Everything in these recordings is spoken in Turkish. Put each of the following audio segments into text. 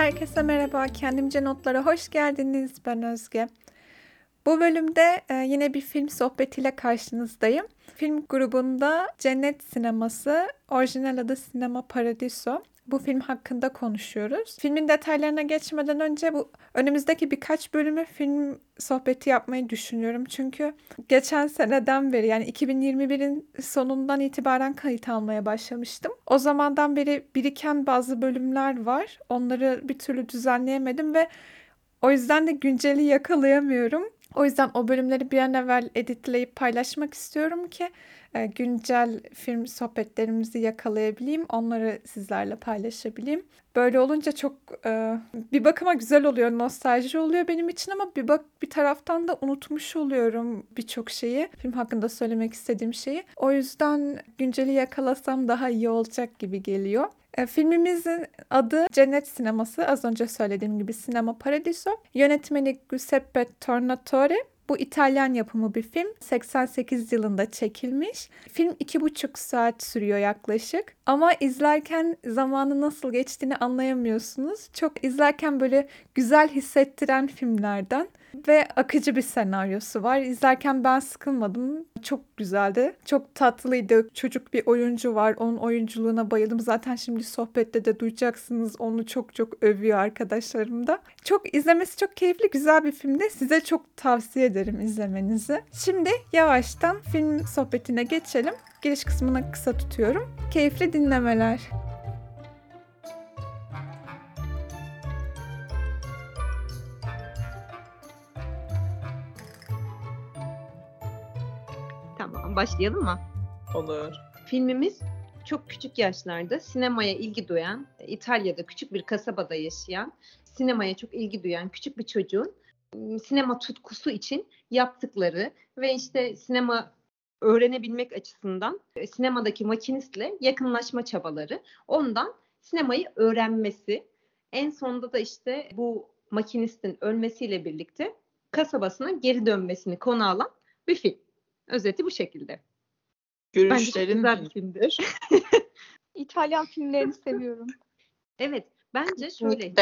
Herkese merhaba. Kendimce Notlara hoş geldiniz. Ben Özge. Bu bölümde e, yine bir film sohbetiyle karşınızdayım. Film grubunda Cennet Sineması, orijinal adı Sinema Paradiso. Bu film hakkında konuşuyoruz. Filmin detaylarına geçmeden önce bu önümüzdeki birkaç bölümü film sohbeti yapmayı düşünüyorum. Çünkü geçen seneden beri yani 2021'in sonundan itibaren kayıt almaya başlamıştım. O zamandan beri biriken bazı bölümler var. Onları bir türlü düzenleyemedim ve o yüzden de günceli yakalayamıyorum. O yüzden o bölümleri bir an evvel editleyip paylaşmak istiyorum ki e, güncel film sohbetlerimizi yakalayabileyim. Onları sizlerle paylaşabileyim. Böyle olunca çok e, bir bakıma güzel oluyor, nostalji oluyor benim için ama bir bak bir taraftan da unutmuş oluyorum birçok şeyi. Film hakkında söylemek istediğim şeyi. O yüzden günceli yakalasam daha iyi olacak gibi geliyor. E, filmimizin adı Cennet Sineması. Az önce söylediğim gibi Sinema Paradiso. Yönetmeni Giuseppe Tornatore. Bu İtalyan yapımı bir film. 88 yılında çekilmiş. Film iki buçuk saat sürüyor yaklaşık. Ama izlerken zamanı nasıl geçtiğini anlayamıyorsunuz. Çok izlerken böyle güzel hissettiren filmlerden ve akıcı bir senaryosu var. İzlerken ben sıkılmadım. Çok güzeldi. Çok tatlıydı. Çocuk bir oyuncu var. Onun oyunculuğuna bayıldım. Zaten şimdi sohbette de duyacaksınız. Onu çok çok övüyor arkadaşlarım da. Çok izlemesi çok keyifli, güzel bir filmdi. Size çok tavsiye ederim izlemenizi. Şimdi yavaştan film sohbetine geçelim. Giriş kısmını kısa tutuyorum. Keyifli dinlemeler. Tamam, başlayalım mı? Olur. Filmimiz çok küçük yaşlarda sinemaya ilgi duyan, İtalya'da küçük bir kasabada yaşayan, sinemaya çok ilgi duyan küçük bir çocuğun ım, sinema tutkusu için yaptıkları ve işte sinema öğrenebilmek açısından e, sinemadaki makinistle yakınlaşma çabaları, ondan sinemayı öğrenmesi, en sonunda da işte bu makinistin ölmesiyle birlikte kasabasına geri dönmesini konu alan bir film. Özeti bu şekilde. Bence Görüşlerin filmdir. İtalyan filmlerini seviyorum. Evet, bence şöyle.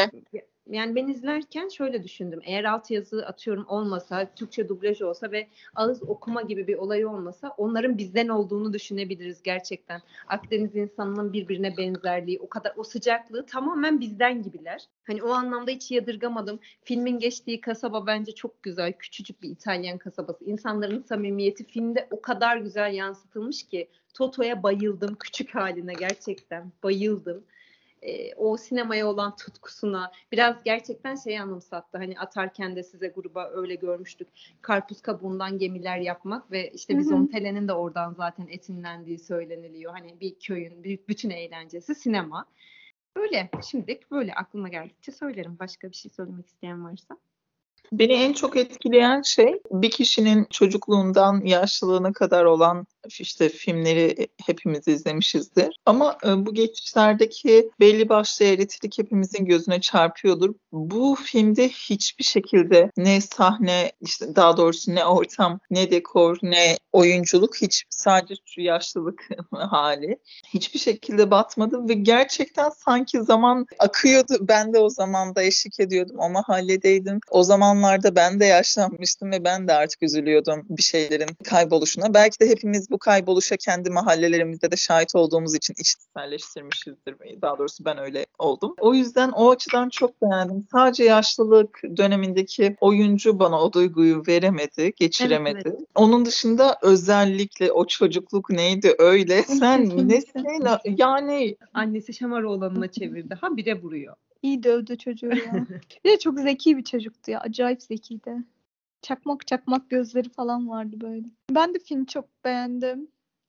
Yani ben izlerken şöyle düşündüm. Eğer altyazı atıyorum olmasa, Türkçe dublaj olsa ve ağız okuma gibi bir olay olmasa onların bizden olduğunu düşünebiliriz gerçekten. Akdeniz insanının birbirine benzerliği, o kadar o sıcaklığı tamamen bizden gibiler. Hani o anlamda hiç yadırgamadım. Filmin geçtiği kasaba bence çok güzel. Küçücük bir İtalyan kasabası. İnsanların samimiyeti filmde o kadar güzel yansıtılmış ki Toto'ya bayıldım küçük haline gerçekten bayıldım e, o sinemaya olan tutkusuna biraz gerçekten şey anımsattı. Hani atarken de size gruba öyle görmüştük. Karpuz kabuğundan gemiler yapmak ve işte hı. Vizontele'nin de oradan zaten esinlendiği söyleniliyor. Hani bir köyün bütün eğlencesi sinema. Böyle şimdilik böyle aklıma geldikçe söylerim. Başka bir şey söylemek isteyen varsa. Beni en çok etkileyen şey bir kişinin çocukluğundan yaşlılığına kadar olan işte filmleri hepimiz izlemişizdir. Ama e, bu geçişlerdeki belli başlı eğretilik hepimizin gözüne çarpıyordur. Bu filmde hiçbir şekilde ne sahne, işte daha doğrusu ne ortam, ne dekor, ne oyunculuk hiç sadece şu yaşlılık hali hiçbir şekilde batmadı ve gerçekten sanki zaman akıyordu. Ben de o zamanda eşlik ediyordum. O mahalledeydim. O zamanlarda ben de yaşlanmıştım ve ben de artık üzülüyordum bir şeylerin kayboluşuna. Belki de hepimiz bu kayboluşa kendi mahallelerimizde de şahit olduğumuz için içselleştirmişizdir. Daha doğrusu ben öyle oldum. O yüzden o açıdan çok beğendim. Sadece yaşlılık dönemindeki oyuncu bana o duyguyu veremedi, geçiremedi. Evet, Onun dışında özellikle o çocukluk neydi öyle. Sen nesin? Yani Annesi Şamaroğlan'ına çevirdi. Ha bire vuruyor. İyi dövdü çocuğu ya. bir de çok zeki bir çocuktu ya. Acayip zekiydi. Çakmak çakmak gözleri falan vardı böyle. Ben de filmi çok beğendim.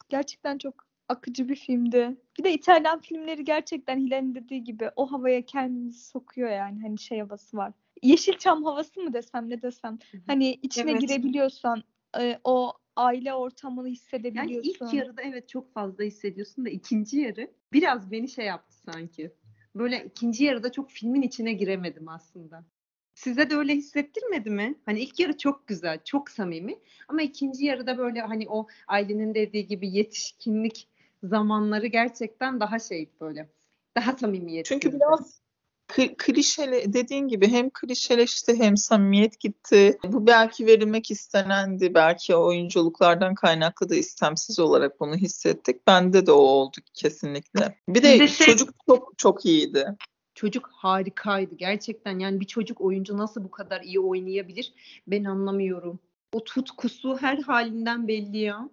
Gerçekten çok akıcı bir filmdi. Bir de İtalyan filmleri gerçekten Hilal'in dediği gibi o havaya kendini sokuyor yani. Hani şey havası var. Yeşilçam havası mı desem ne desem. Hani içine Evet. girebiliyorsan e, o aile ortamını Yani hissedebiliyorsun. ilk yarıda evet çok fazla hissediyorsun da ikinci yarı biraz beni şey yaptı sanki. Böyle ikinci yarıda çok filmin içine giremedim aslında. Size de öyle hissettirmedi mi? Hani ilk yarı çok güzel, çok samimi ama ikinci yarıda böyle hani o ailenin dediği gibi yetişkinlik zamanları gerçekten daha şey böyle. Daha samimiyetli. çünkü biraz klişele dediğin gibi hem klişeleşti hem samimiyet gitti. Bu belki verilmek istenendi. Belki oyunculuklardan kaynaklı da istemsiz olarak bunu hissettik. Bende de o oldu kesinlikle. Bir de, Bir de şey- çocuk çok çok iyiydi. Çocuk harikaydı gerçekten. Yani bir çocuk oyuncu nasıl bu kadar iyi oynayabilir? Ben anlamıyorum. O tutkusu her halinden belli ya.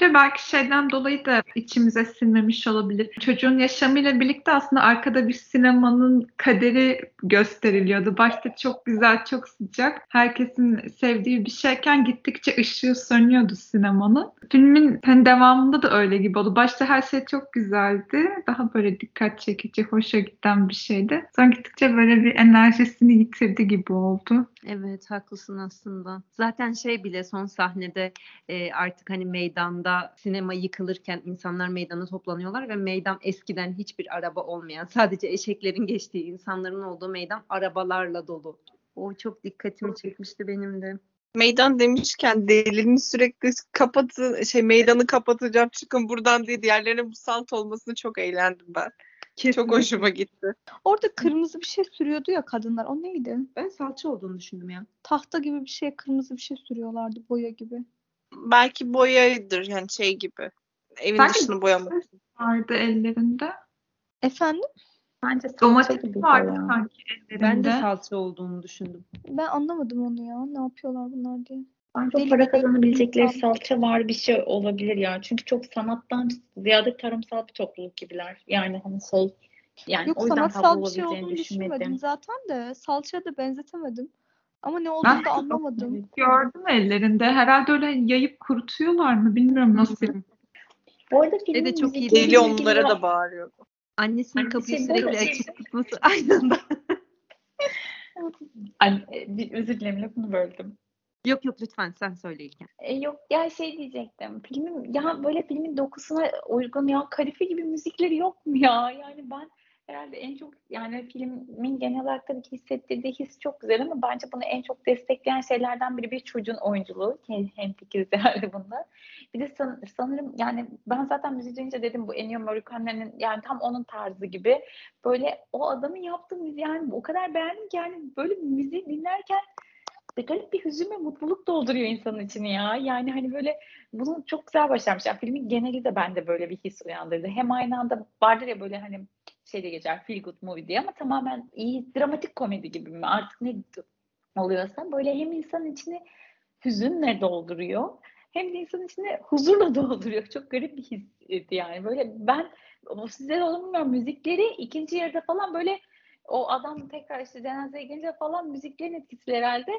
De belki şeyden dolayı da içimize sinmemiş olabilir. Çocuğun yaşamıyla birlikte aslında arkada bir sinemanın kaderi gösteriliyordu. Başta çok güzel, çok sıcak. Herkesin sevdiği bir şeyken gittikçe ışığı sönüyordu sinemanın. Filmin hani devamında da öyle gibi oldu. Başta her şey çok güzeldi. Daha böyle dikkat çekici, hoşa giden bir şeydi. Sonra gittikçe böyle bir enerjisini yitirdi gibi oldu. Evet haklısın aslında. Zaten şey bile son sahnede e, artık hani meydanda sinema yıkılırken insanlar meydana toplanıyorlar ve meydan eskiden hiçbir araba olmayan sadece eşeklerin geçtiği insanların olduğu meydan arabalarla dolu. O çok dikkatimi çekmişti benim de. Meydan demişken delinin sürekli kapatın şey meydanı kapatacağım çıkın buradan diye diğerlerine musallat olmasını çok eğlendim ben. Çok hoşuma gitti. Orada kırmızı bir şey sürüyordu ya kadınlar. O neydi? Ben salça olduğunu düşündüm ya. Tahta gibi bir şey, kırmızı bir şey sürüyorlardı. Boya gibi. Belki boyaydır yani şey gibi. Evin Belki- dışını boyamak. Vardı ellerinde. Efendim? Bence salça Domates gibi vardı ya. sanki ellerinde. Ben de salça olduğunu düşündüm. Ben anlamadım onu ya. Ne yapıyorlar bunlar diye. Bence Deli para kazanabilecekleri salça var bir şey olabilir ya. Çünkü çok sanattan ziyade tarımsal bir topluluk gibiler. Yani hani şey yani Yok o yüzden sanatsal bir şey olduğunu düşünmedim zaten de. Salçaya da benzetemedim. Ama ne olduğunu da anlamadım. Gördüm ellerinde. Herhalde öyle yayıp kurutuyorlar mı? Bilmiyorum nasıl. Bu arada de filmin çok iyi Deli onlara var. da bağırıyordu. Annesinin Annesi kapıyı böyle sürekli şey- açık tutması aynı anda. Ay, bir özür dilerim lafını böldüm. Yok yok lütfen sen söyle. E, yok ya şey diyecektim. Filmin ya böyle filmin dokusuna uygun ya kalife gibi müzikleri yok mu ya? Yani ben herhalde en çok yani filmin genel olarak tabii ki hissettirdiği his çok güzel ama bence bunu en çok destekleyen şeylerden biri bir çocuğun oyunculuğu. Hem, fikiriz herhalde bunda. Bir de san- sanırım yani ben zaten müziği duyunca dedim bu Ennio Morricone'nin yani tam onun tarzı gibi. Böyle o adamın yaptığı müziği yani o kadar beğendim ki yani böyle müziği dinlerken bir garip bir hüzün ve mutluluk dolduruyor insanın içini ya. Yani hani böyle bunu çok güzel başarmış. Yani filmin geneli de bende böyle bir his uyandırdı. Hem aynı anda vardır ya böyle hani şeyde geçer feel good movie diye ama tamamen iyi dramatik komedi gibi mi artık ne oluyorsa böyle hem insanın içini hüzünle dolduruyor hem de insanın içine huzurla dolduruyor. Çok garip bir histi yani. Böyle ben o size olmuyor müzikleri ikinci yarıda falan böyle o adam tekrar işte cenazeye gelince falan müziklerin etkisi herhalde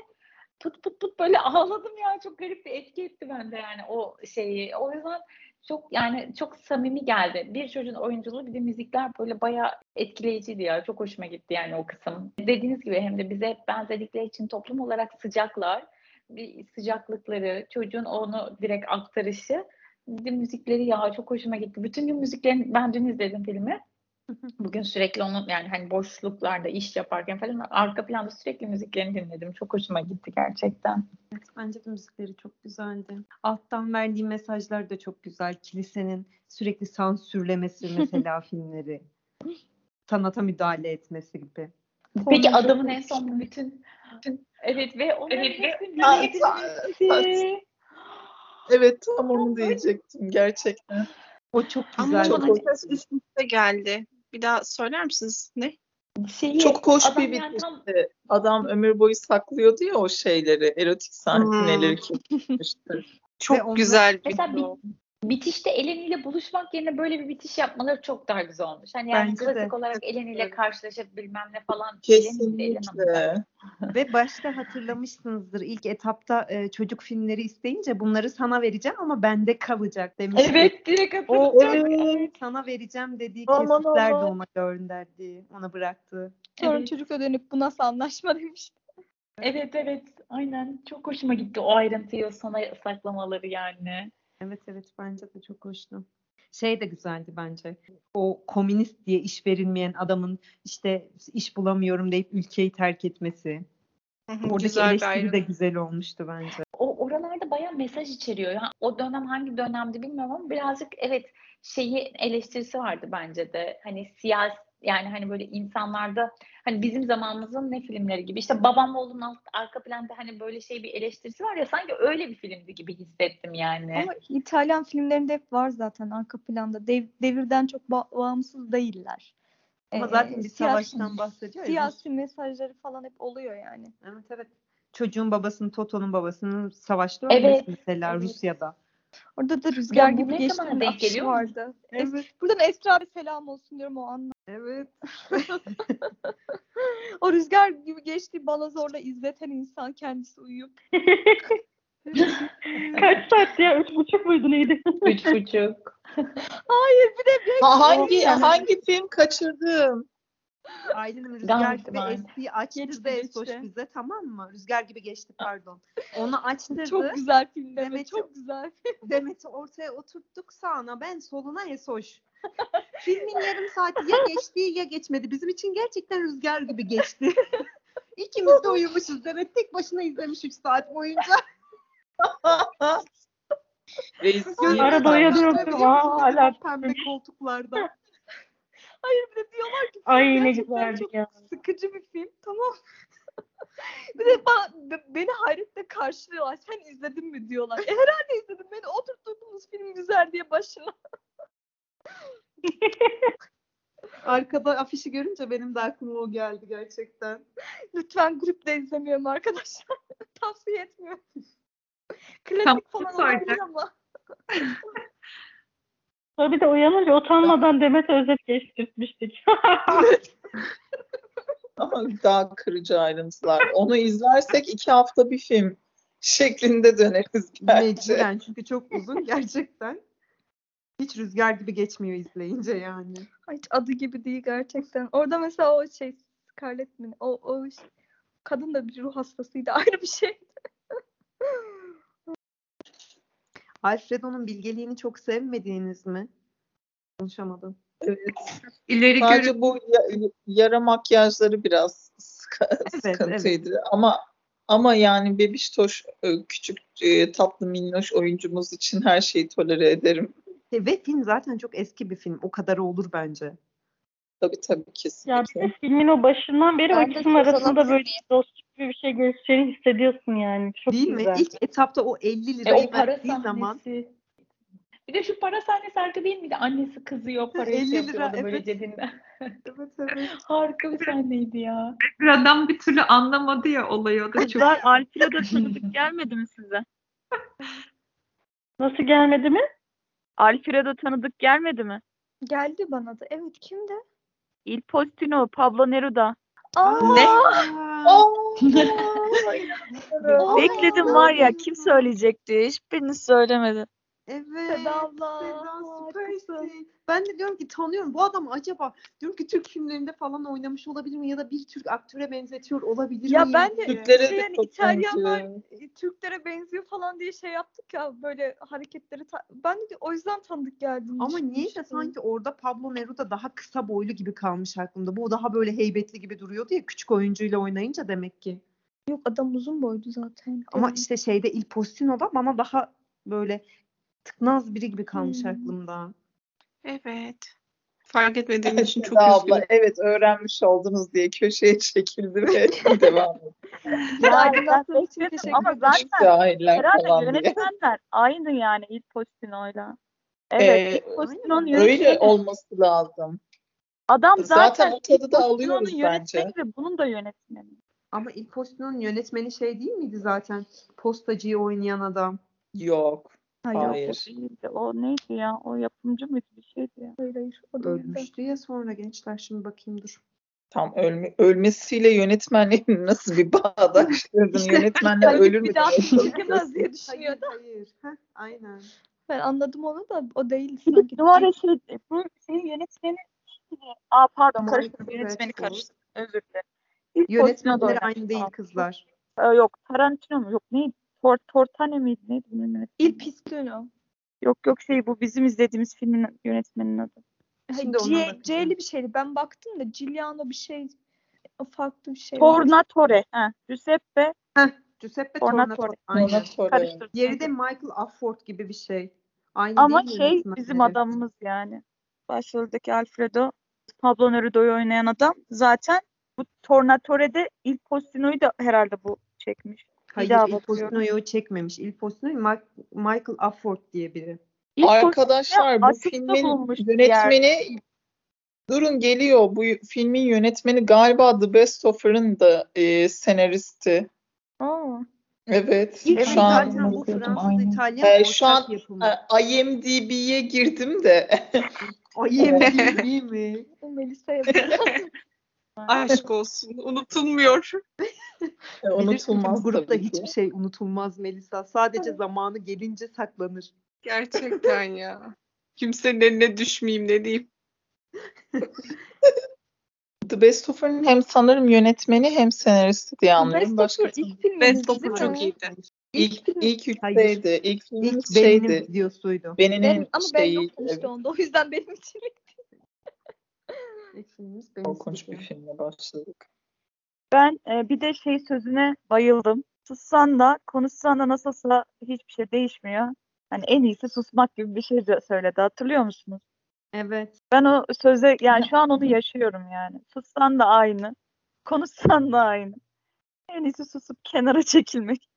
pıt pıt pıt böyle ağladım ya çok garip bir etki etti bende yani o şeyi. O yüzden çok yani çok samimi geldi. Bir çocuğun oyunculuğu bir de müzikler böyle bayağı etkileyiciydi ya. Çok hoşuma gitti yani o kısım. Dediğiniz gibi hem de bize hep benzedikleri için toplum olarak sıcaklar. Bir sıcaklıkları, çocuğun onu direkt aktarışı. Bir de müzikleri ya çok hoşuma gitti. Bütün gün müziklerini ben dün izledim filmi. Bugün sürekli onun yani hani boşluklarda iş yaparken falan arka planda sürekli müziklerini dinledim. Çok hoşuma gitti gerçekten. Evet, bence de müzikleri çok güzeldi. Alttan verdiği mesajlar da çok güzel. Kilisenin sürekli sansürlemesi mesela filmleri. Sanata müdahale etmesi gibi. Peki Onu adamın en son bütün, bütün evet ve onların Evet ve-. Evet tam onu diyecektim gerçekten. O çok Ama güzel. çok ses üst üste geldi. Bir daha söyler misiniz? Ne? Şeyi, Çok hoş adam bir yani bitişti. tam- Adam ömür boyu saklıyordu ya o şeyleri, erotik sahneleri kesmişti. Çok onlar- güzel bir Mesela bir- film. Bitişte Eleni'yle buluşmak yerine böyle bir bitiş yapmaları çok daha güzel olmuş. Hani yani Bence klasik de. olarak Eleni'yle karşılaşıp bilmem ne falan. Kesinlikle. Ve başta hatırlamışsınızdır ilk etapta e, çocuk filmleri isteyince bunları sana vereceğim ama bende kalacak demişti. Evet direkt O hatırladım. Evet. sana vereceğim dediği Aman kesitler de aman. ona gönderdi. Ona bıraktı. Sonra Evet. çocukla dönüp bu nasıl anlaşma demiş. Evet evet aynen çok hoşuma gitti o ayrıntıyı o sona saklamaları yani. Evet evet bence de çok hoştu. Şey de güzeldi bence. O komünist diye iş verilmeyen adamın işte iş bulamıyorum deyip ülkeyi terk etmesi. Hı hı, Oradaki güzel eleştiri de güzel olmuştu bence. O oralarda bayağı mesaj içeriyor. Yani o dönem hangi dönemdi bilmiyorum ama birazcık evet şeyi eleştirisi vardı bence de. Hani siyasi Yani hani böyle insanlarda hani bizim zamanımızın ne filmleri gibi işte babam oğlunun alt, arka planda hani böyle şey bir eleştirisi var ya sanki öyle bir filmdi gibi hissettim yani. Ama İtalyan filmlerinde hep var zaten arka planda. Dev- devirden çok ba- bağımsız değiller. Ama Ee, zaten bir siyasi- savaştan bahsediyor ya. Siyasi mesajları falan hep oluyor yani. Evet evet. Çocuğun babasının, Toto'nun babasının savaşta Evet, ölmesi mesela evet. Rusya'da. Orada da rüzgar gibi geçti. geliyor mu? vardı. Es- Evet. Buradan Esra'ya selam olsun diyorum o anla. Evet. O rüzgar gibi geçti bana zorla izleten insan kendisi uyuyup. Kaç saat ya? Üç buçuk muydu neydi? Üç buçuk. Hayır bir de bir Ha, hangi hangi film kaçırdım? Aydın'ın rüzgar Gayet gibi var. estiği açtırdı Esoş bize tamam mı? Rüzgar gibi geçti pardon. Onu açtırdı. çok güzel film Demet, Demet çok güzel. Demet'i ortaya oturttuk sağına ben soluna Esoş. Filmin yarım saati ya geçti ya geçmedi. Bizim için gerçekten rüzgar gibi geçti. İkimiz de uyumuşuz. Demet tek başına izlemiş 3 saat boyunca. Reis Arada uyanıyorsun. Hala Pembe koltuklarda. Hayır bir de diyorlar ki Ay ne gerçekten güzeldi çok ya. sıkıcı bir film tamam. bir de ba- be- beni hayretle karşılıyorlar. Sen izledin mi diyorlar. E herhalde izledim. Beni oturttuğunuz film güzel diye başına. Arkada afişi görünce benim de aklıma o geldi gerçekten. Lütfen grupta izlemiyorum arkadaşlar. Tavsiye etmiyorum. Klasik Tam falan olabilir ama. Sonra bir de uyanınca utanmadan Demet Özet geçtirtmiştik. Ama daha kırıcı ayrıntılar. Onu izlersek iki hafta bir film şeklinde döneriz bence. Mecburen çünkü çok uzun gerçekten. Hiç rüzgar gibi geçmiyor izleyince yani. Hiç adı gibi değil gerçekten. Orada mesela o şey Scarlett mi? O, o kadın da bir ruh hastasıydı. Ayrı bir şey. Alfredo'nun bilgeliğini çok sevmediğiniz mi? Konuşamadım. Evet. İleri Sadece görün. bu ya- yara makyajları biraz sıkı- Evet, sıkıntıydı. Ama ama yani Bebiş Toş e, küçük e, tatlı minnoş oyuncumuz için her şeyi tolere ederim. E, Ve film zaten çok eski bir film. O kadar olur bence. Tabii tabii ya bir kesinlikle. de filmin o başından beri Ben o ikisinin arasında böyle dostluk gibi bir şey geçeceğini hissediyorsun yani. Çok Değil mi? güzel. İlk etapta o 50 E, lirayı o para verdiği sahnesi. zaman Bir de şu para sahnesi arka değil miydi? Annesi kızıyor parayı 50 şey lira, yapıyordu böyle evet. cebinden. evet evet. Harika bir sahneydi ya. Bir adam bir türlü anlamadı ya olayı. O da çok Kızlar Alfredo tanıdık gelmedi mi size? Nasıl gelmedi mi? Alfredo tanıdık gelmedi mi? Geldi bana da. Evet kimdi? Il Postino, Pablo Neruda. Aa, Ne? Aa, Bekledim var ya kim söyleyecekti? Hiçbiriniz söylemedi. Evet. Seda abla, Seda süpersin. Ben de diyorum ki tanıyorum. Bu adam acaba diyorum ki Türk filmlerinde falan oynamış olabilir mi? Ya da bir Türk aktöre benzetiyor olabilir Ya miyim ben de-. Türklere şey de yani İtalyanlar benziyor. e, Türklere benziyor falan diye şey yaptık ya böyle hareketleri. ta- ben de o yüzden tanıdık geldim. Ama niye de sanki orada Pablo Neruda daha kısa boylu gibi kalmış aklımda. Bu daha böyle heybetli gibi duruyordu ya küçük oyuncuyla oynayınca demek ki. Yok adam uzun boydu zaten. Ama Evet. işte şeyde Il Postino'da bana daha böyle tıknaz biri gibi kalmış Hmm. aklımda. Evet. Fark etmediğim için çok abla üzgünüm. evet öğrenmiş oldunuz diye köşeye çekildi ve devam etti. Ya, ben aydınlattığın için bekledim teşekkür ama zaten herhalde yönetmenler aynı yani Il Postino'yla. Evet, Ee, Il Postino'nun aynen. Öyle olması lazım. Adam Zaten zaten, o tadı da alıyoruz yönetmeni bence. ve bunun da yönetmeni. Ama Il Postino'nun yönetmeni şey değil miydi zaten? Postacıyı oynayan adam. Yok. Hayır, O Hayır. değildi. O neydi ya? O yapımcı mıydı bir şeydi ya? hayır, hayır. O değildi. Ölmüştü ya sonra gençler şimdi bakayım dur. Tam ölme, ölmesiyle yönetmenliğin nasıl bir bağdaştırdın? İşte- Yönetmenler ölür mü? bir daha zorundasın? diye Hayır düşünüyordum. hayır. Heh, aynen. Ben anladım onu da o değil sanki. de Duvara şey, bu şeyin yönetmeni Aa pardon Michael karıştırdım. Yönetmeni karıştırdım. Özür dilerim. İlk Yönetmenler aynı değil Tamam. kızlar. Ee, yok Tarantino mu? Yok neydi? Tor Tortane miydi? Neydi bunun yönetmeni? Il Pistino. Yok yok şey bu bizim izlediğimiz filmin yönetmeninin adı. Şimdi C. C'li bir şeydi. Ben baktım da Giuliano bir şey farklı bir şey. Tornatore. Ha, Giuseppe Giuseppe Tornatore. Tornatore. Aynen. Tornatore. Diğeri de Michael Afford gibi bir şey. Aynı Ama şey bizim adamımız yani. Başroldeki Alfredo Pablo Nerudo'yu oynayan adam zaten bu Tornatore'de Il Postino'yu da herhalde bu çekmiş. Hayır daha Il. Postino'yu çekmemiş. Il Postino'yu Michael Afford diye biri. Il Arkadaşlar bu filmin yönetmeni durun geliyor. Bu filmin yönetmeni galiba The Best Offer'ın da e, senaristi. Aa, Evet. İlk şu an zaten bu Fransız. İtalyan Ee, şu an e, IMDb'ye girdim de değil mi? Melisa. Aşk olsun. Unutulmuyor. E, Bilirsin unutulmaz bu grupta tabii ki. hiçbir şey unutulmaz Melisa. Sadece zamanı gelince saklanır. Gerçekten ya. Kimsenin eline düşmeyeyim ne diyeyim. The Best Offer'ın hem sanırım yönetmeni hem senaristi diye anlıyorum. Best Başka ilk filmi Best mi? çok iyiydi. ilk ilk Hayır. üçteydi. İlk filmimiz İlk şeydi. benim videosuydu. Beninin Ben, ama ben yoktum işte onda. O yüzden benim için. İlk filmimiz benim korkunç bir filmle başladık. ben e, bir de şey sözüne bayıldım. Sussan da konuşsan da nasılsa hiçbir şey değişmiyor. Hani en iyisi susmak gibi bir şey de söyledi. Hatırlıyor musunuz? Evet. Ben o söze yani şu an onu yaşıyorum yani. Sussan da aynı. Konuşsan da aynı. En iyisi susup kenara çekilmek.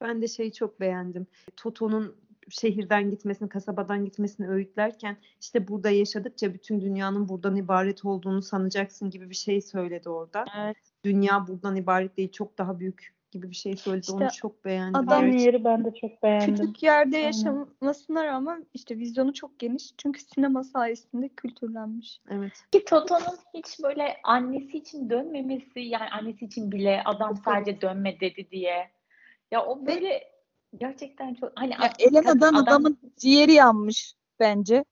Ben de şeyi çok beğendim. Toto'nun şehirden gitmesini, kasabadan gitmesini öğütlerken işte burada yaşadıkça bütün dünyanın buradan ibaret olduğunu sanacaksın gibi bir şey söyledi orada. Evet. Dünya buradan ibaret değil, çok daha büyük gibi bir şey söyledi. Onu İşte çok beğendim. adam gerçekten. yeri ben de çok beğendim. Küçük yerde yaşamasına rağmen işte vizyonu çok geniş. Çünkü sinema sayesinde kültürlenmiş. Evet. Ki Toto'nun hiç böyle annesi için dönmemesi yani annesi için bile adam sadece dönme dedi diye. Ya o böyle gerçekten çok hani Ya Elena'dan adam- adamın ciğeri yanmış bence.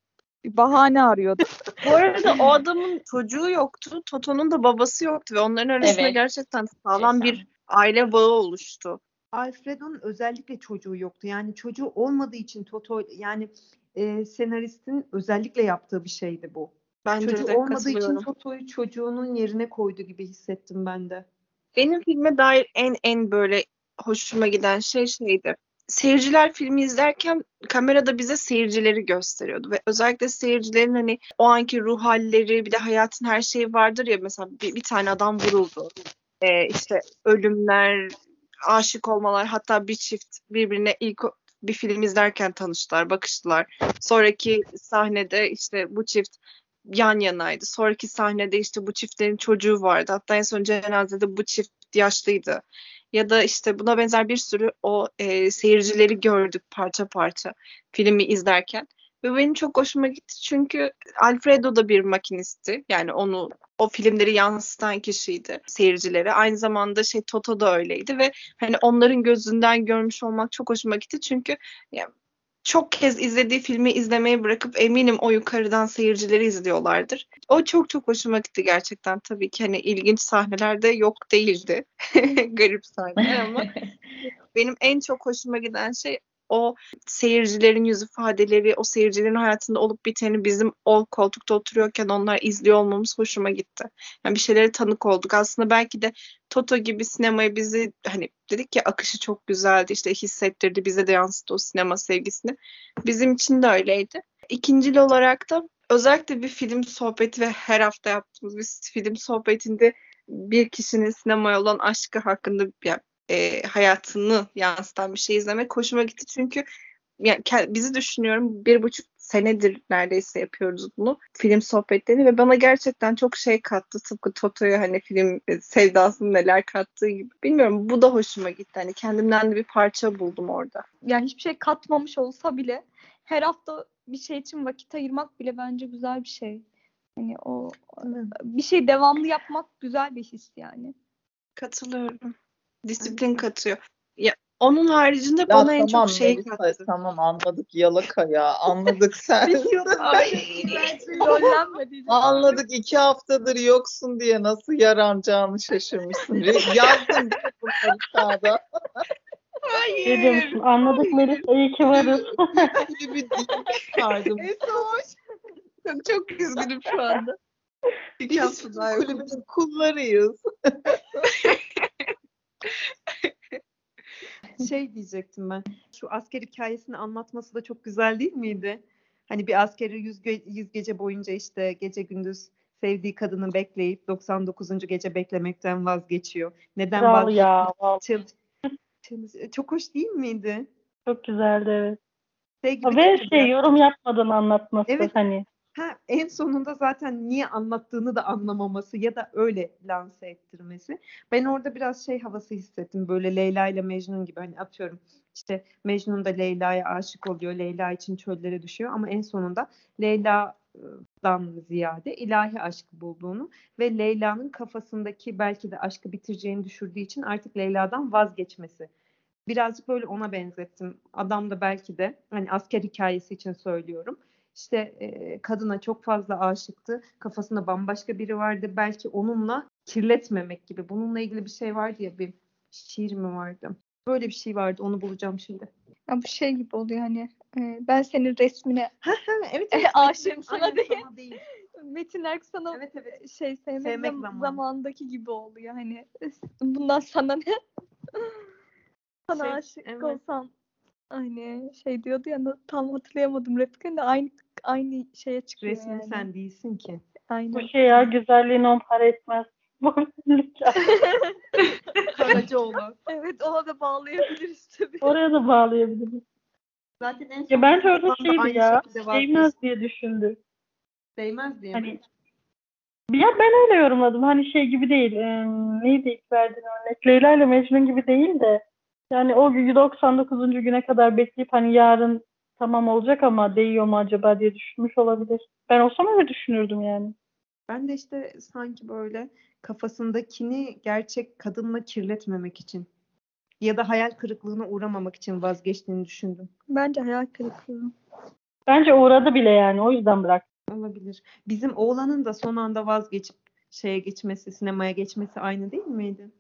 Bir bahane arıyordu. Bu arada o adamın çocuğu yoktu. Toto'nun da babası yoktu ve onların arasında Evet. gerçekten sağlam Yaşam. bir aile bağı oluştu. Alfredo'nun özellikle çocuğu yoktu. Yani çocuğu olmadığı için Toto yani e, senaristin özellikle yaptığı bir şeydi bu. Bence Çocuğu de olmadığı için. Toto'yu çocuğunun yerine koydu gibi hissettim ben de. Benim filme dair en en böyle hoşuma giden şey şeydi. Seyirciler filmi izlerken kamerada bize seyircileri gösteriyordu ve özellikle seyircilerin hani o anki ruh halleri bir de hayatın her şeyi vardır ya mesela bir, bir tane adam vuruldu. Ee, işte ölümler, aşık olmalar hatta bir çift birbirine ilk bir film izlerken tanıştılar, bakıştılar. Sonraki sahnede işte bu çift yan yanaydı. Sonraki sahnede işte bu çiftlerin çocuğu vardı. Hatta en son cenazede bu çift yaşlıydı. Ya da işte buna benzer bir sürü o e, seyircileri gördük parça parça filmi izlerken. Ve benim çok hoşuma gitti çünkü Alfredo da bir makinisti. Yani onu o filmleri yansıtan kişiydi seyircilere. Aynı zamanda şey Toto da öyleydi ve hani onların gözünden görmüş olmak çok hoşuma gitti çünkü ya, çok kez izlediği filmi izlemeyi bırakıp eminim o yukarıdan seyircileri izliyorlardır. O çok çok hoşuma gitti gerçekten. Tabii ki hani ilginç sahneler de yok değildi. Garip sahneler ama benim en çok hoşuma giden şey o seyircilerin yüz ifadeleri, o seyircilerin hayatında olup biteni bizim o koltukta oturuyorken onlar izliyor olmamız hoşuma gitti. Yani bir şeylere tanık olduk. Aslında belki de Toto gibi sinemaya bizi hani dedik ya akışı çok güzeldi işte hissettirdi bize de yansıttı o sinema sevgisini. Bizim için de öyleydi. İkincil olarak da özellikle bir film sohbeti ve her hafta yaptığımız bir film sohbetinde bir kişinin sinemaya olan aşkı hakkında yani, e, hayatını yansıtan bir şey izlemek hoşuma gitti. Çünkü yani bizi düşünüyorum bir buçuk senedir neredeyse yapıyoruz bunu film sohbetlerini ve bana gerçekten çok şey kattı tıpkı Toto'ya hani film e, sevdasını neler kattığı gibi bilmiyorum bu da hoşuma gitti hani kendimden de bir parça buldum orada. Yani hiçbir şey katmamış olsa bile her hafta bir şey için vakit ayırmak bile bence güzel bir şey. Hani o bir şey devamlı yapmak güzel bir his yani. Katılıyorum. Disiplin katıyor. Ya onun haricinde Ya bana en tamam çok şey Melisa, kattı. tamam anladık yalaka ya anladık sen. Anladık iki haftadır yoksun diye nasıl yaranacağını şaşırmışsın. Yazdın bunları sağda? Ne diyor musun? Anladık Melisa iyi ki varız. Bir çıkardım. Çok, çok üzgünüm şu anda. İki Biz hafta daha yokum. kulübün kullarıyız. Şey diyecektim ben. Şu asker hikayesini anlatması da çok güzel değil miydi? Hani bir askeri yüz, ge- yüz gece boyunca işte gece gündüz sevdiği kadını bekleyip 99. gece beklemekten vazgeçiyor. Neden Kral vazgeçiyor? ya. Çıl- çıl- Çok hoş değil miydi? Çok güzeldi evet. Şey Ve şey yorum yapmadan anlatması Evet. hani. Ha, en sonunda zaten niye anlattığını da anlamaması ya da öyle lanse ettirmesi. Ben orada biraz şey havası hissettim. Böyle Leyla ile Mecnun gibi hani atıyorum. İşte Mecnun da Leyla'ya aşık oluyor. Leyla için çöllere düşüyor ama en sonunda Leyla'dan ziyade ilahi aşkı bulduğunu ve Leyla'nın kafasındaki belki de aşkı bitireceğini düşürdüğü için artık Leyla'dan vazgeçmesi. Birazcık böyle ona benzettim. Adam da belki de hani asker hikayesi için söylüyorum işte e, kadına çok fazla aşıktı. Kafasında bambaşka biri vardı. Belki onunla kirletmemek gibi. Bununla ilgili bir şey vardı ya bir şiir mi vardı? Böyle bir şey vardı. Onu bulacağım şimdi. Ya bu şey gibi oluyor hani e, ben senin resmine evet evet, aşığım sana diye. sana değil. Metin Erksan'a Evet evet. şey sevmek, Sevmek zam- zamandaki gibi oluyor hani bundan sana ne sana Şey, aşık evet. olsam hani şey diyordu ya tam hatırlayamadım replikini de aynı aynı şeye çıkıyor Resmin yani. sen değilsin ki. Aynen. Bu şey ya güzelliğin on para etmez. Karacaoğlu. Evet ona da bağlayabiliriz tabii. Oraya da bağlayabiliriz. Zaten en Ya sonunda orada da şeydi ya. Değmez diye düşündü. Değmez diye. mi? Hani ya ben öyle yorumladım. Hani şey gibi değil. E, neydi ilk verdiğin örnek? Leyla ile Mecnun gibi değil de yani o gün 99. güne kadar bekleyip hani yarın tamam olacak ama değiyor mu acaba diye düşünmüş olabilir. Ben olsam öyle düşünürdüm yani. Ben de işte sanki böyle kafasındakini gerçek kadınla kirletmemek için ya da hayal kırıklığına uğramamak için vazgeçtiğini düşündüm. Bence hayal kırıklığı. Bence uğradı bile yani. O yüzden bırak. Olabilir. Bizim oğlanın da son anda vazgeçip şeye geçmesi, sinemaya geçmesi aynı değil miydi?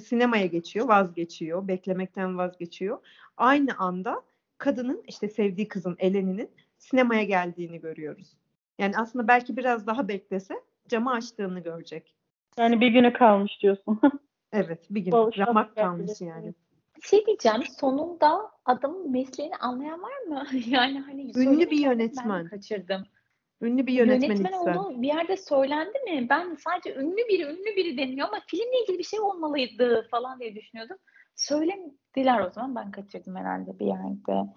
Sinemaya geçiyor, vazgeçiyor, beklemekten vazgeçiyor. Aynı anda kadının işte sevdiği kızın Eleni'nin sinemaya geldiğini görüyoruz. Yani aslında belki biraz daha beklese camı açtığını görecek. Yani bir günü kalmış diyorsun. Evet, bir gün ramak kalmış yani. Şey diyeceğim. Sonunda adamın mesleğini anlayan var mı? yani hani Ünlü bir yönetmen. Ben kaçırdım. Ünlü bir yönetmen Yönetmen İhsan. olduğu bir yerde söylendi mi? Ben sadece ünlü biri, ünlü biri deniyor ama filmle ilgili bir şey olmalıydı falan diye düşünüyordum. Söylemediler o zaman. Ben kaçırdım herhalde bir yerde.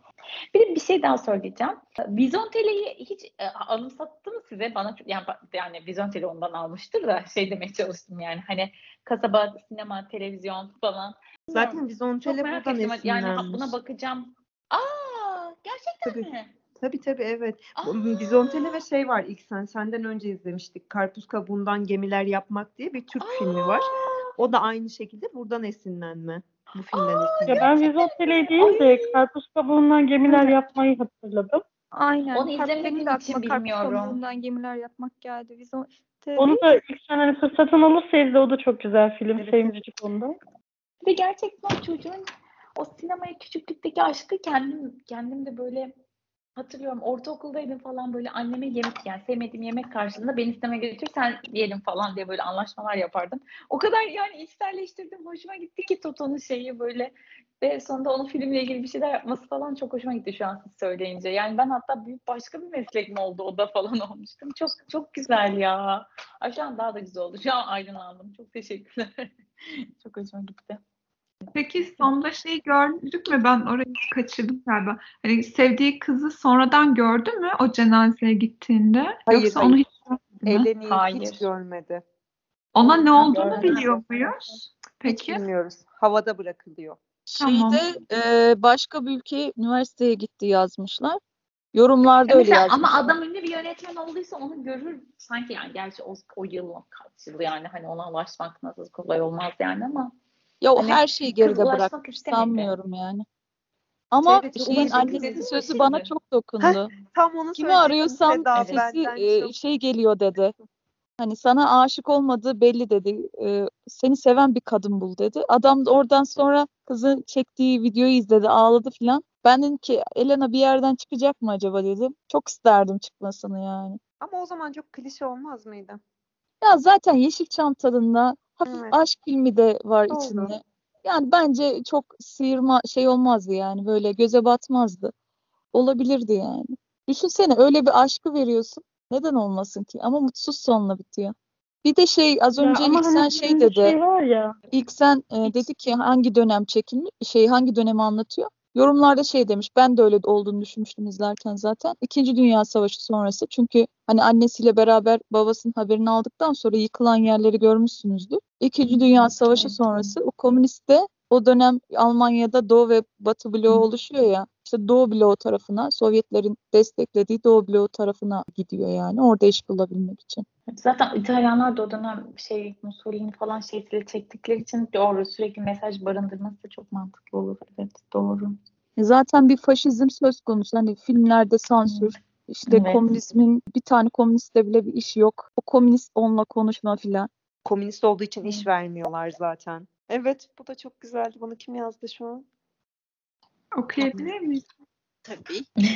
Bir de bir şey daha söyleyeceğim. Vizontele'yi hiç e, anımsattı mı size? Bana yani, yani Vizontele ondan almıştır da şey demeye çalıştım yani hani kasaba, sinema, televizyon falan. Zaten Vizontele buradan ettim. Yani esinlenmiş. buna bakacağım. Aa, gerçekten Tabii. mi? Tabii tabii evet. Aa! Vizontele ve şey var ilk sen senden önce izlemiştik. Karpuz kabuğundan gemiler yapmak diye bir Türk filmi var. O da aynı şekilde buradan esinlenme. Bu filmden Ya esinlenme. ben Vizontele değil de karpuz kabuğundan gemiler yapmayı hatırladım. Aynen. Onu de için bilmiyorum. kabuğundan gemiler yapmak geldi. Vizon Onu da ilk sen hani fırsatın olursa izle o da çok güzel film. Evet, Sevimcik onda. Ve gerçekten çocuğun o sinemaya küçüklükteki aşkı kendim kendim de böyle hatırlıyorum ortaokuldaydım falan böyle anneme yemek yani sevmediğim yemek karşılığında beni istemeye götür sen yiyelim falan diye böyle anlaşmalar yapardım. O kadar yani içselleştirdim hoşuma gitti ki Toto'nun şeyi böyle ve sonunda onun filmle ilgili bir şeyler yapması falan çok hoşuma gitti şu an siz söyleyince. Yani ben hatta büyük başka bir meslek mi oldu o da falan olmuştum. Çok çok güzel ya. Ay şu an daha da güzel oldu. Şu an aydınlandım. Çok teşekkürler. çok hoşuma gitti. Peki sonda şey gördük mü? Ben orayı kaçırdım galiba. Hani sevdiği kızı sonradan gördü mü o cenazeye gittiğinde? Hayır, Yoksa hayır. onu hiç görmedi mi? Eleni Hayır. hiç görmedi. Ona ne olduğunu görmedim. biliyor muyuz? Hiç Peki. bilmiyoruz. Havada bırakılıyor. Tamam. Şeyde e, başka bir ülkeye üniversiteye gitti yazmışlar. Yorumlarda E öyle mesela ama yazmışlar. adam ünlü bir yönetmen olduysa onu görür sanki yani gerçi o, o yıl kaç yıl yani hani ona ulaşmak nasıl kolay olmaz yani ama Ya o hani her şeyi geride istemedi. sanmıyorum yani. Ama Evet, şeyin annesinin sözü bana taşındı. çok dokundu. Tam onu Kimi arıyorsam Seda, sesi e, çok. şey geliyor dedi. Hani sana aşık olmadığı belli dedi. E, seni seven bir kadın bul dedi. Adam da oradan sonra kızı çektiği videoyu izledi, ağladı filan. Ben dedim ki Elena bir yerden çıkacak mı acaba dedim. Çok isterdim çıkmasını yani. Ama o zaman çok klişe olmaz mıydı? Ya zaten Yeşilçam tadında hafif Evet. aşk filmi de var Doğru. içinde. Yani bence çok sıyırma şey olmazdı yani böyle göze batmazdı. Olabilirdi yani. Düşünsene öyle bir aşkı veriyorsun. Neden olmasın ki? Ama mutsuz sonla bitiyor. Bir de şey az Ya önce ama ilk hani sen şey filmde dedi. şey var ya. İlk sen e, dedi ki hangi dönem çekilmiş, şey hangi dönemi anlatıyor? Yorumlarda şey demiş, ben de öyle olduğunu düşünmüştüm izlerken zaten. İkinci Dünya Savaşı sonrası. Çünkü hani annesiyle beraber babasının haberini aldıktan sonra yıkılan yerleri görmüşsünüzdür. İkinci Dünya Savaşı sonrası o komünist de o dönem Almanya'da Doğu ve Batı bloğu oluşuyor ya. İşte Doğu bloğu tarafına, Sovyetlerin desteklediği Doğu bloğu tarafına gidiyor yani. Orada iş bulabilmek için. Zaten İtalyanlar da o dönem şey Mussolini falan şeyleri çektikleri için doğru sürekli mesaj barındırması da çok mantıklı olur. Evet doğru. E Zaten bir faşizm söz konusu. Hani filmlerde sansür, işte Evet. komünizmin bir tane komünistle bile bir işi yok. O komünist onunla konuşma filan. Komünist olduğu için iş vermiyorlar zaten. Evet bu da çok güzeldi. Bunu kim yazdı şu an? Okuyabilir miyiz? Tabii.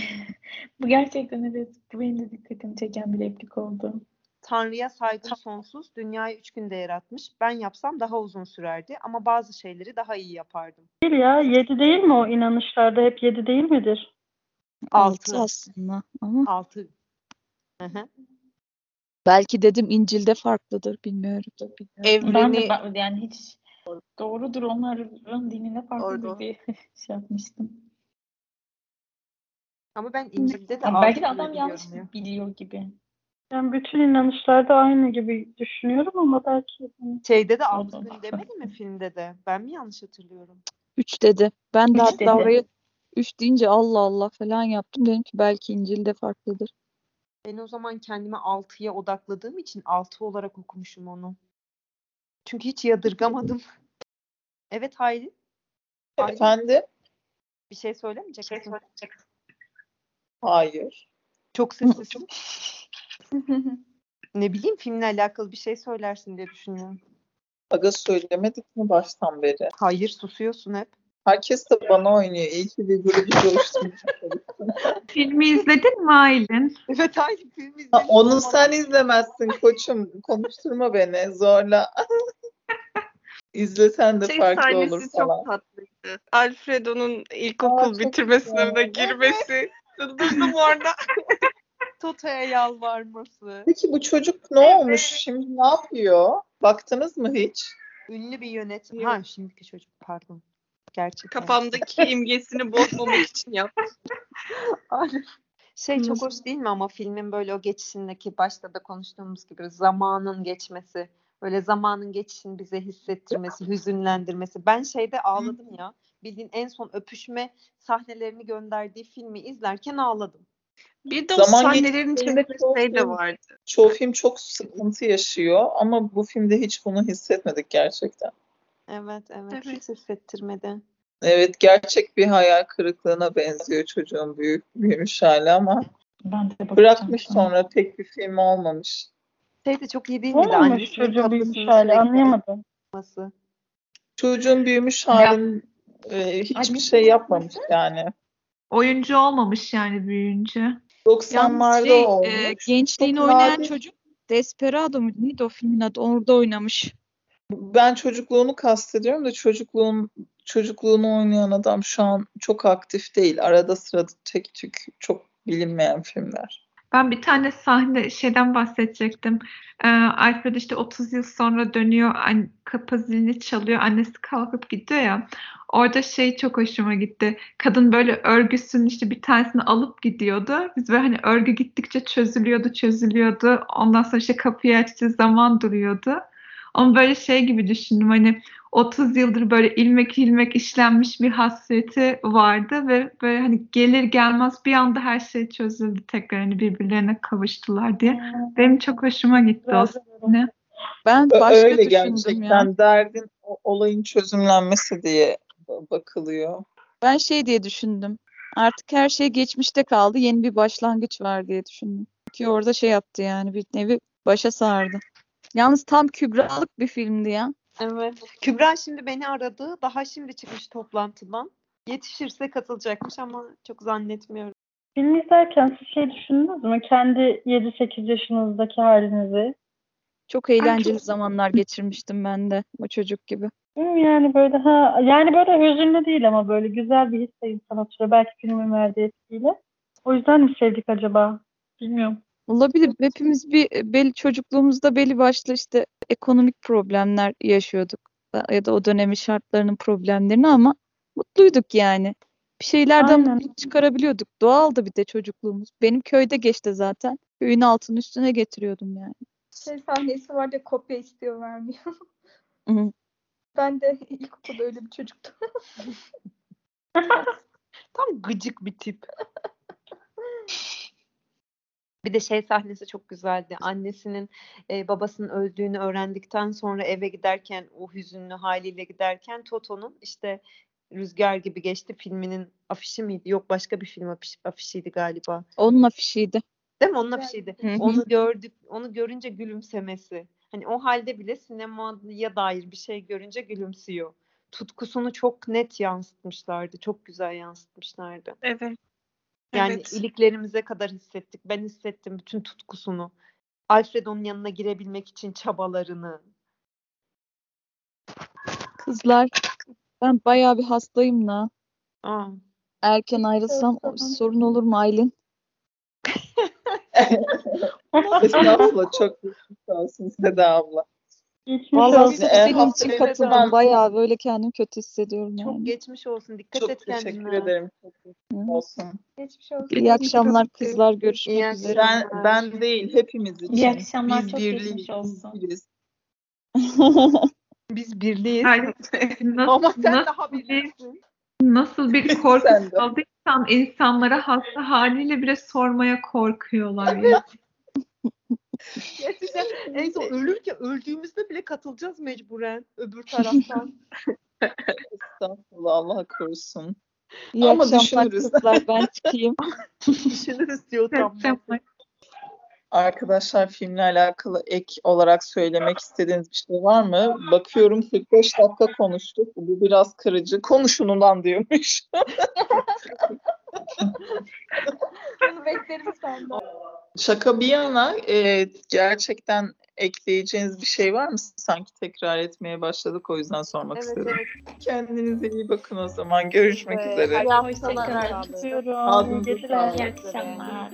Bu gerçekten evet bu benim de dikkatimi çeken bir replik oldu. Tanrı'ya saygım sonsuz, dünyayı üç günde yaratmış. Ben yapsam daha uzun sürerdi ama bazı şeyleri daha iyi yapardım. Değil ya. Yedi değil mi o inanışlarda? Hep yedi değil midir? Altı Altı. aslında ama Altı. Hı hı. belki dedim İncil'de farklıdır bilmiyorum. Ben de Evreni ben- yani hiç doğrudur onların dinine farklı bir şey yapmıştım. Ama ben İncil'de de Ama altı belki de diye adam yanlış ya. biliyor gibi. Ben bütün inanışlarda aynı gibi düşünüyorum ama belki hani Şeyde de altı gün demedi mi filmde de? Ben mi yanlış hatırlıyorum? Üç dedi. Ben de Üç hatta dedi. oraya üç deyince Allah Allah falan yaptım. Dedim ki belki İncil'de farklıdır. Ben o zaman kendimi altıya odakladığım için altı olarak okumuşum onu. Çünkü hiç yadırgamadım. Evet Hayri. Hayri Efendim? bir şey söylemeyecek misin? Hayır. Çok sessizsin. Ne bileyim filmle alakalı bir şey söylersin diye düşünüyorum. Aga söylemedik mi baştan beri? Hayır susuyorsun hep. Herkes de bana oynuyor. İyi ki bir grubu coşturmuş. Filmi izledin mi Aylin? Evet Hayri film Ha, izledim. Onu sen izlemezsin koçum. Konuşturma beni zorla. İzlesen de şey farklı olur falan. çok tatlıydı. Alfredo'nun ilkokul çok bitirme güzel. sınavına girmesi. Çıldırdım orada. Toto'ya yalvarması. Peki bu çocuk ne olmuş? Şimdi ne yapıyor? Baktınız mı hiç? Ünlü bir yönetmen. Ha şimdiki çocuk pardon. Gerçekten. Kafamdaki imgesini bozmamak için yaptım. Aynen. Şey çok hoş değil mi ama filmin böyle o geçişindeki başta da konuştuğumuz gibi zamanın geçmesi, böyle zamanın geçişini bize hissettirmesi, hüzünlendirmesi. Ben şeyde ağladım ya. Bildiğin en son öpüşme sahnelerini gönderdiği filmi izlerken ağladım. Bir de o Zaman sahnelerin çok şey de film- vardı. Çoğu film çok sıkıntı yaşıyor ama bu filmde hiç bunu hissetmedik gerçekten. Evet, evet. Evet. Hiç hissettirmedi. Evet gerçek bir hayal kırıklığına benziyor çocuğun büyük büyümüş hali ama Ben de bırakmış sonra. sonra pek bir film olmamış. Şey de çok iyi değil miydi? olmamış çocuğun büyümüş hali anlayamadım. açması. Çocuğun büyümüş halin e, hiçbir Annesinin şey yapmamış yani. Oyuncu olmamış yani büyüyünce. 90'larda şey, e, olmuş. gençliğini Çok oynayan nadir. çocuk Desperado muydu? Neydi o filmin adı? Orada oynamış. Ben çocukluğunu kastediyorum da çocukluğun çocukluğunu oynayan adam şu an çok aktif değil. Arada sırada tek tük çok bilinmeyen filmler. Ben bir tane sahne şeyden bahsedecektim. Ee, Alfred işte 30 yıl sonra dönüyor. An kapı zilini çalıyor. Annesi kalkıp gidiyor ya. Orada şey çok hoşuma gitti. Kadın böyle örgüsünün işte bir tanesini alıp gidiyordu. Biz böyle hani örgü gittikçe çözülüyordu, çözülüyordu. Ondan sonra işte kapıyı açtığı zaman duruyordu. Ama böyle şey gibi düşündüm hani 30 yıldır böyle ilmek ilmek işlenmiş bir hasreti vardı ve böyle hani gelir gelmez bir anda her şey çözüldü tekrar hani birbirlerine kavuştular diye. Benim çok hoşuma gitti o sahne. Ben başka Öyle düşündüm gerçekten derdin o- olayın çözümlenmesi diye bakılıyor. Ben şey diye düşündüm. Artık her şey geçmişte kaldı. Yeni bir başlangıç var diye düşündüm. Ki orada şey yaptı yani bir nevi başa sardı. Yalnız tam Kübra'lık bir filmdi ya. Evet. Kübra şimdi beni aradı. Daha şimdi çıkmış toplantıdan. Yetişirse katılacakmış ama çok zannetmiyorum. Film izlerken siz şey düşündünüz mü? Kendi 7-8 yaşınızdaki halinizi. Çok eğlenceli çok- zamanlar geçirmiştim ben de o çocuk gibi. Yani böyle ha yani böyle hüzünlü değil ama böyle güzel bir his de insana. Belki filmin verdiği etkiyle. O yüzden mi sevdik acaba? Bilmiyorum. Olabilir. Hepimiz bir belli çocukluğumuzda belli başlı işte ekonomik problemler yaşıyorduk. Ya da o dönemin şartlarının problemlerini ama mutluyduk yani. Bir şeylerden Aynen. mutluluk çıkarabiliyorduk. Doğaldı bir de çocukluğumuz. Benim köyde geçti zaten. Köyün altını üstüne getiriyordum yani. Şey sahnesi var ya kopya istiyor vermiyor. Ben de ilkokulda öyle bir çocuktum. Tam gıcık bir tip. Bir de şey sahnesi çok güzeldi. Annesinin e, babasının öldüğünü öğrendikten sonra eve giderken o hüzünlü haliyle giderken Toto'nun işte Rüzgar gibi geçti filminin afişi miydi? Yok başka bir film afiş, afişiydi galiba. Onun afişiydi. Değil mi? Onun afişiydi. Onu gördük, onu görünce gülümsemesi. Hani o halde bile sinemaya dair bir şey görünce gülümsüyor. Tutkusunu çok net yansıtmışlardı. Çok güzel yansıtmışlardı. Evet. Yani Evet. iliklerimize kadar hissettik. Ben hissettim bütün tutkusunu. Alfred onun yanına girebilmek için çabalarını. Kızlar ben bayağı bir hastayım da. Aa. Erken ayrılsam Tamam. sorun olur mu Aylin? Estağfurullah çok geçmiş olsun Seda abla. Geçmiş Vallahi olsun. Senin için katıldım. Bayağı böyle kendimi kötü hissediyorum Çok yani. geçmiş olsun. Dikkat Çok et teşekkür kendine. ederim. Çok geçmiş Hı. olsun. Geçmiş olsun. İyi akşamlar kızlar. Görüşmek İyi üzere. Ben ben değil hepimiz için. İyi akşamlar, Biz çok birliyiz, geçmiş olsun. biz. Biz birliyiz. Yani nasıl, Ama sen nasıl daha bir, birliksin. nasıl bir korku saldıysam insanlara hasta haliyle bile sormaya korkuyorlar ya. Gerçekten en son ölürken öldüğümüzde bile katılacağız mecburen öbür taraftan. Estağfurullah Allah korusun. İyi Ama akşamlar düşünürüz. kızlar. Ben çıkayım. Düşünürüz diyor tam. Arkadaşlar filmle alakalı ek olarak söylemek istediğiniz bir şey var mı? Bakıyorum 45 dakika konuştuk. Bu biraz kırıcı. Konuşun ulan diyormuş. Bunu bekleriz senden. Şaka bir yana e, gerçekten ekleyeceğiniz bir şey var mı? Sanki tekrar etmeye başladık o yüzden sormak Evet istedim. evet. Kendinize iyi bakın o zaman. Görüşmek Evet, üzere. Hoşçakalın. hoşçakalın. Öpüyorum. İyi Ağzınıza sağlık. İyi akşamlar.